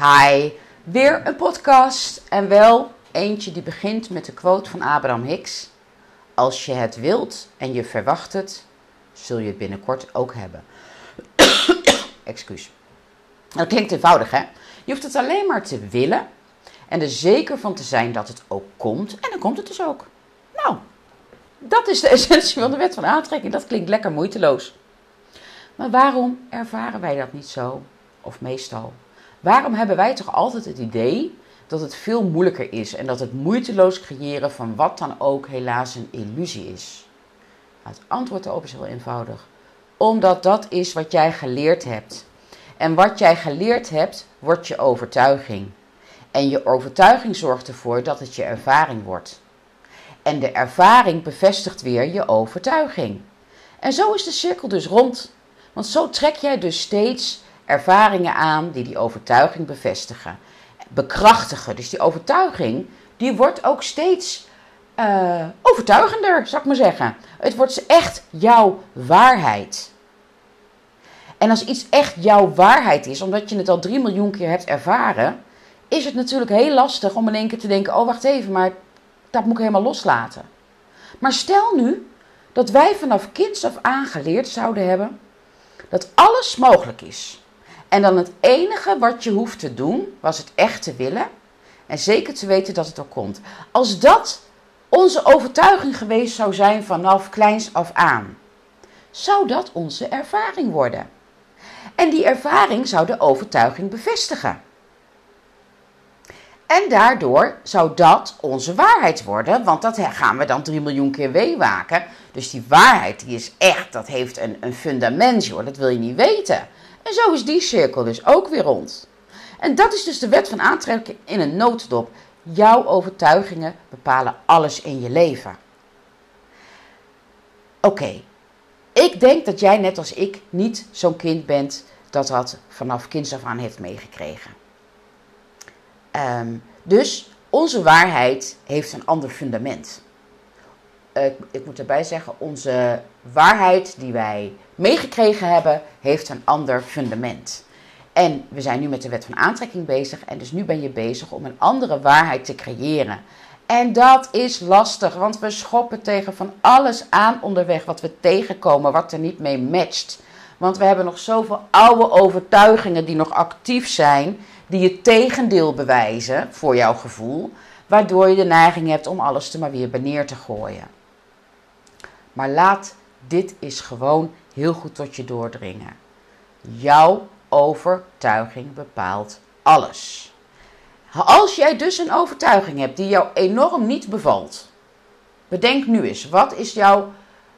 Hi, weer een podcast en wel eentje die begint met de quote van Abraham Hicks. Als je het wilt en je verwacht het, zul je het binnenkort ook hebben. Excuus. Dat klinkt eenvoudig hè? Je hoeft het alleen maar te willen en er zeker van te zijn dat het ook komt en dan komt het dus ook. Nou, dat is de essentie van de wet van aantrekking. Dat klinkt lekker moeiteloos. Maar waarom ervaren wij dat niet zo? Of meestal? Waarom hebben wij toch altijd het idee dat het veel moeilijker is en dat het moeiteloos creëren van wat dan ook helaas een illusie is? Het antwoord daarop is heel eenvoudig. Omdat dat is wat jij geleerd hebt. En wat jij geleerd hebt, wordt je overtuiging. En je overtuiging zorgt ervoor dat het je ervaring wordt. En de ervaring bevestigt weer je overtuiging. En zo is de cirkel dus rond. Want zo trek jij dus steeds ervaringen aan die die overtuiging bevestigen, bekrachtigen. Dus die overtuiging, die wordt ook steeds uh, overtuigender, zou ik maar zeggen. Het wordt echt jouw waarheid. En als iets echt jouw waarheid is, omdat je het al drie miljoen keer hebt ervaren, is het natuurlijk heel lastig om in één keer te denken: oh wacht even, maar dat moet ik helemaal loslaten. Maar stel nu dat wij vanaf kinds af aangeleerd zouden hebben dat alles mogelijk is. En dan het enige wat je hoeft te doen, was het echt te willen en zeker te weten dat het er komt. Als dat onze overtuiging geweest zou zijn vanaf kleins af aan, zou dat onze ervaring worden. En die ervaring zou de overtuiging bevestigen. En daardoor zou dat onze waarheid worden, want dat gaan we dan 3 miljoen keer weewaken. Dus die waarheid die is echt, dat heeft een, een fundament, joh, dat wil je niet weten. En zo is die cirkel dus ook weer rond. En dat is dus de wet van aantrekking in een notendop. Jouw overtuigingen bepalen alles in je leven. Oké, ik denk dat jij net als ik niet zo'n kind bent dat dat vanaf kinds af aan heeft meegekregen. Um, dus onze waarheid heeft een ander fundament. Uh, ik moet erbij zeggen, onze waarheid die wij meegekregen hebben, heeft een ander fundament. En we zijn nu met de wet van aantrekking bezig. En dus nu ben je bezig om een andere waarheid te creëren. En dat is lastig, want we schoppen tegen van alles aan onderweg wat we tegenkomen, wat er niet mee matcht. Want we hebben nog zoveel oude overtuigingen die nog actief zijn, die het tegendeel bewijzen voor jouw gevoel, waardoor je de neiging hebt om alles te maar weer neer te gooien. Maar laat dit is gewoon heel goed tot je doordringen. Jouw overtuiging bepaalt alles. Als jij dus een overtuiging hebt die jou enorm niet bevalt, bedenk nu eens, wat is jouw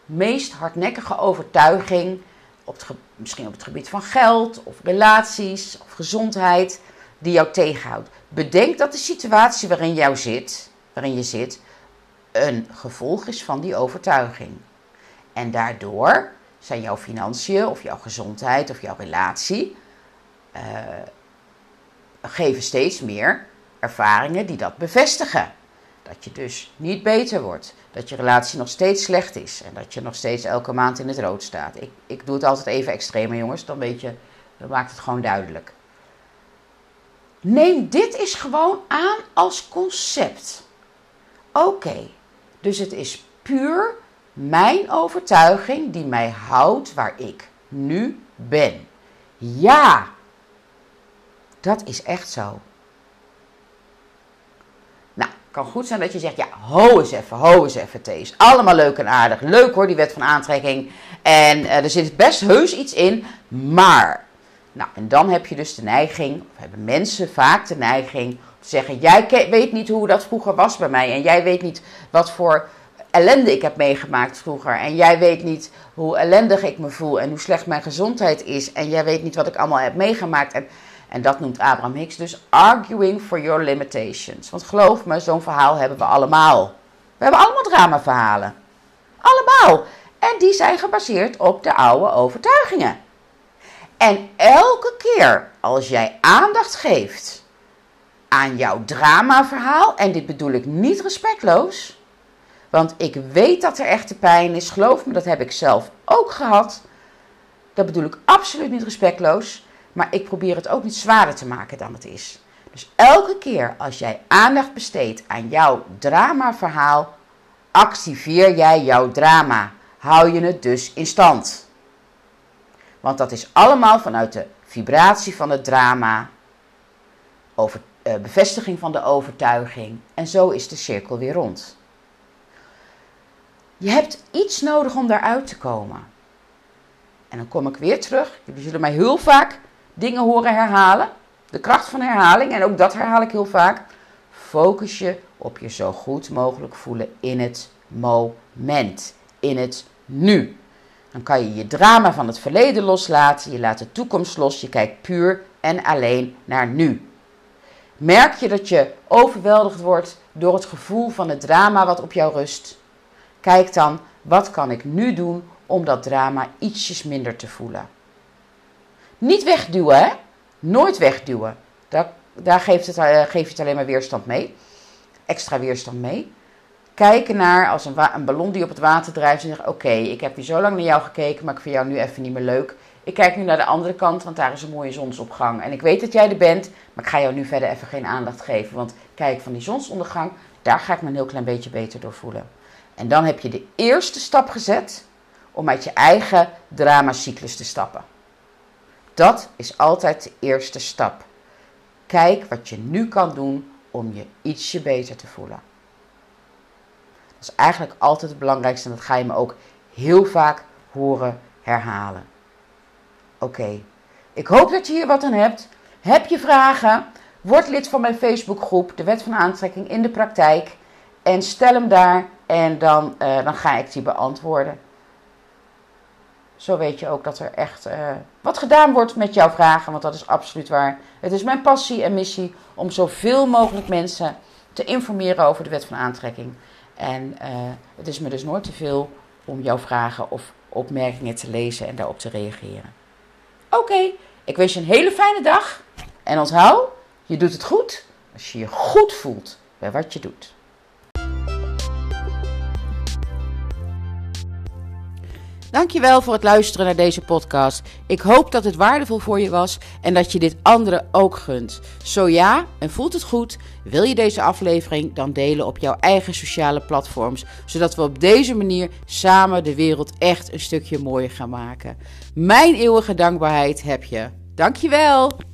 meest hardnekkige overtuiging, op het, misschien op het gebied van geld of relaties of gezondheid, die jou tegenhoudt? Bedenk dat de situatie waarin, jou zit, waarin je zit een gevolg is van die overtuiging. En daardoor zijn jouw financiën of jouw gezondheid of jouw relatie uh, geven steeds meer ervaringen die dat bevestigen. Dat je dus niet beter wordt. Dat je relatie nog steeds slecht is. En dat je nog steeds elke maand in het rood staat. Ik, ik doe het altijd even extremer, jongens. Dan, weet je, dan maakt het gewoon duidelijk. Neem dit is gewoon aan als concept. Oké, dus het is puur mijn overtuiging die mij houdt waar ik nu ben. Ja, dat is echt zo. Nou, kan goed zijn dat je zegt, ja, ho eens even, ho eens even, Thees. Allemaal leuk en aardig. Leuk hoor, die wet van aantrekking. En uh, er zit best heus iets in, maar... Nou, en dan heb je dus de neiging, of hebben mensen vaak de neiging... te zeggen, jij weet niet hoe dat vroeger was bij mij. En jij weet niet wat voor ellende ik heb meegemaakt vroeger. En jij weet niet hoe ellendig ik me voel en hoe slecht mijn gezondheid is. En jij weet niet wat ik allemaal heb meegemaakt. En, en dat noemt Abraham Hicks dus arguing for your limitations. Want geloof me, zo'n verhaal hebben we allemaal. We hebben allemaal dramaverhalen. Allemaal. En die zijn gebaseerd op de oude overtuigingen. En elke keer als jij aandacht geeft aan jouw dramaverhaal, en dit bedoel ik niet respectloos, want ik weet dat er echte pijn is. Geloof me, dat heb ik zelf ook gehad. Dat bedoel ik absoluut niet respectloos. Maar ik probeer het ook niet zwaarder te maken dan het is. Dus elke keer als jij aandacht besteedt aan jouw dramaverhaal, activeer jij jouw drama. Hou je het dus in stand. Want dat is allemaal vanuit de vibratie van het drama, over, uh, bevestiging van de overtuiging. En zo is de cirkel weer rond. Je hebt iets nodig om daaruit te komen. En dan kom ik weer terug. Jullie zullen mij heel vaak dingen horen herhalen. De kracht van herhaling, en ook dat herhaal ik heel vaak. Focus je op je zo goed mogelijk voelen in het moment. In het nu. Dan kan je je drama van het verleden loslaten. Je laat de toekomst los. Je kijkt puur en alleen naar nu. Merk je dat je overweldigd wordt door het gevoel van het drama wat op jou rust? Kijk dan, wat kan ik nu doen om dat drama ietsjes minder te voelen? Niet wegduwen, hè? Nooit wegduwen. Daar, daar geeft, het, uh, geef je het alleen maar weerstand mee. Extra weerstand mee. Kijken naar als een, een ballon die op het water drijft en zeggen: Oké, ik heb hier zo lang naar jou gekeken, maar ik vind jou nu even niet meer leuk. Ik kijk nu naar de andere kant, want daar is een mooie zonsopgang. En ik weet dat jij er bent, maar ik ga jou nu verder even geen aandacht geven. Want kijk, van die zonsondergang, daar ga ik me een heel klein beetje beter door voelen. En dan heb je de eerste stap gezet om uit je eigen dramacyclus te stappen. Dat is altijd de eerste stap. Kijk wat je nu kan doen om je ietsje beter te voelen. Dat is eigenlijk altijd het belangrijkste en dat ga je me ook heel vaak horen herhalen. Oké, ik hoop dat je hier wat aan hebt. Heb je vragen? Word lid van mijn Facebookgroep, de Wet van Aantrekking in de Praktijk. En stel hem daar en dan, uh, dan ga ik die beantwoorden. Zo weet je ook dat er echt uh, wat gedaan wordt met jouw vragen, want dat is absoluut waar. Het is mijn passie en missie om zoveel mogelijk mensen te informeren over de wet van aantrekking. En uh, het is me dus nooit te veel om jouw vragen of opmerkingen te lezen en daarop te reageren. Oké, ik wens je een hele fijne dag. En onthoud, je doet het goed als je je goed voelt bij wat je doet. Dankjewel voor het luisteren naar deze podcast. Ik hoop dat het waardevol voor je was en dat je dit anderen ook gunt. Zo ja, en voelt het goed, wil je deze aflevering dan delen op jouw eigen sociale platforms, zodat we op deze manier samen de wereld echt een stukje mooier gaan maken. Mijn eeuwige dankbaarheid heb je. Dankjewel!